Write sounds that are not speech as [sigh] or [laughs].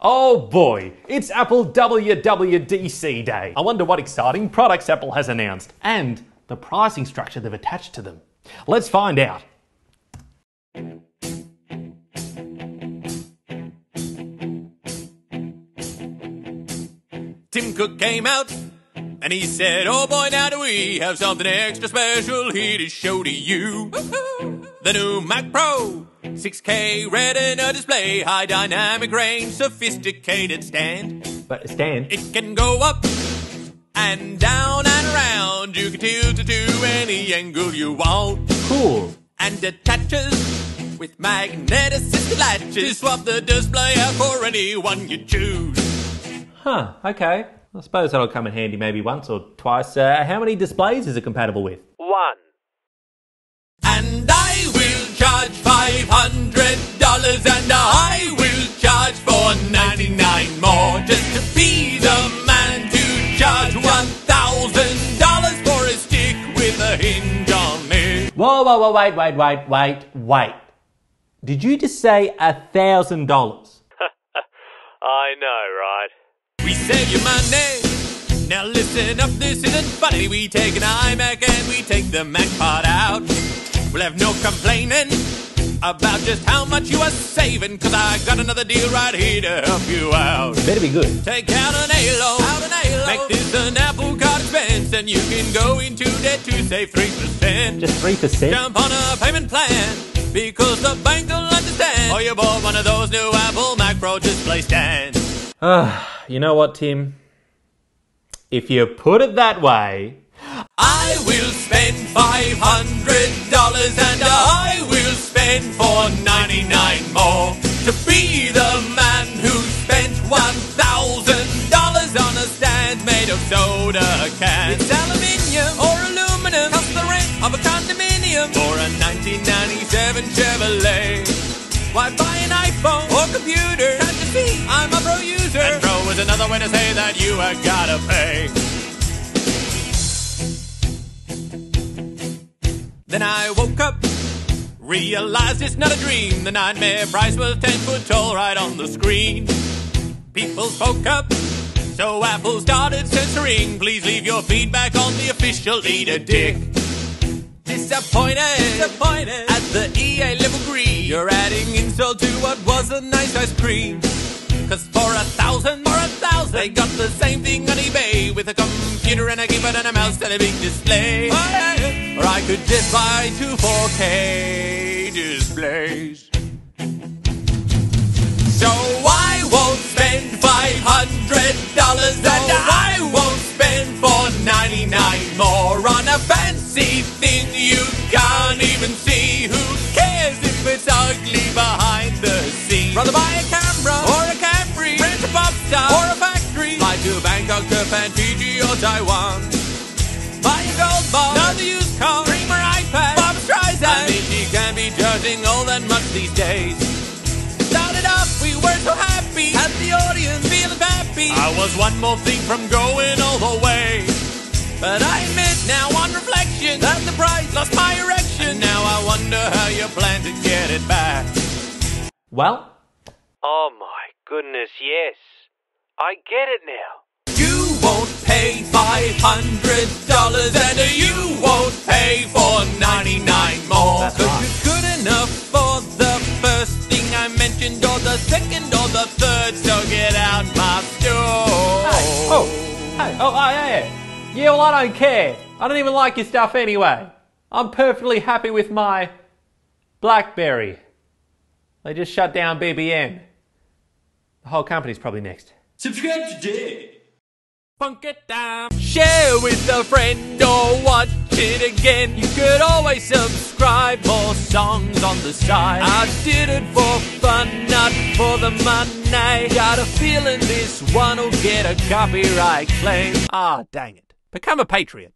Oh boy, it's Apple WWDC Day. I wonder what exciting products Apple has announced and the pricing structure they've attached to them. Let's find out. Tim Cook came out and he said, Oh boy, now do we have something extra special here to show to you. [laughs] The new Mac Pro, 6K Retina display, high dynamic range, sophisticated stand. But stand? It can go up and down and around. You can tilt it to any angle you want. cool. And attaches with magnet assisted latches. Swap the display out for anyone you choose. Huh, okay. I suppose that'll come in handy maybe once or twice. Uh, how many displays is it compatible with? One. Five hundred dollars, and I will charge four ninety nine more just to be the man to charge one thousand dollars for a stick with a hinge on it. Whoa, whoa, whoa, wait, wait, wait, wait, wait. Did you just say a thousand dollars? [laughs] I know, right? We save you money. Now listen up, this isn't funny. We take an iMac and we take the Mac part out. We'll have no complaining about just how much you are saving, cause I got another deal right here to help you out. Better be good. Take out an A-loan, out make this an Apple Card expense, and you can go into debt to save 3%. Just 3%? Jump on a payment plan, because the bank will understand, or you bought one of those new Apple Mac Pro display stands. Ah, you know what, Tim? If you put it that way... I will spend 500 four ninety nine more to be the man who spent one thousand dollars on a stand made of soda cans. It's aluminium or aluminum, costs the rent of a condominium or a nineteen ninety seven Chevrolet. Why buy an iPhone or computer? Time to see, I'm a pro user. And pro is another way to say that you have gotta pay. Then I woke up, realized it's not a dream. The nightmare price was 10 foot tall right on the screen. People spoke up, so Apple started censoring. Please leave your feedback on the official leader, Dick. Disappointed, disappointed at the EA level green. You're adding insult to what was a nice ice cream. Cause for a thousand, for a thousand, they got the same thing on eBay with a computer and a keyboard and a mouse and a big display. Or I could just buy two 4K displays. So I won't spend five hundred dollars and I won't spend four ninety nine more on a fancy thing you can't even see. Who cares if it's ugly behind the scenes? Rather buy a camera or a Camry, rent a pop star or a factory, fly to Bangkok, Japan, Fiji or Taiwan. These days. Started off, we were so happy, had the audience feeling happy. I was one more thing from going all the way. But I admit now on reflection that the price lost my erection. And now I wonder how you plan to get it back. well, Oh my goodness, yes. I get it now. You won't pay five hundred dollars and you won't pay yeah. Yeah, well, I don't care. I don't even like your stuff anyway. I'm perfectly happy with my Blackberry. They just shut down BBM. The whole company's probably next. Subscribe today. Punk it down. Share with a friend or watch it again. You could always subscribe. More songs on the side. I did it for fun, not for the money. Got a feeling this one will get a copyright claim. Ah, dang it. Become a patriot.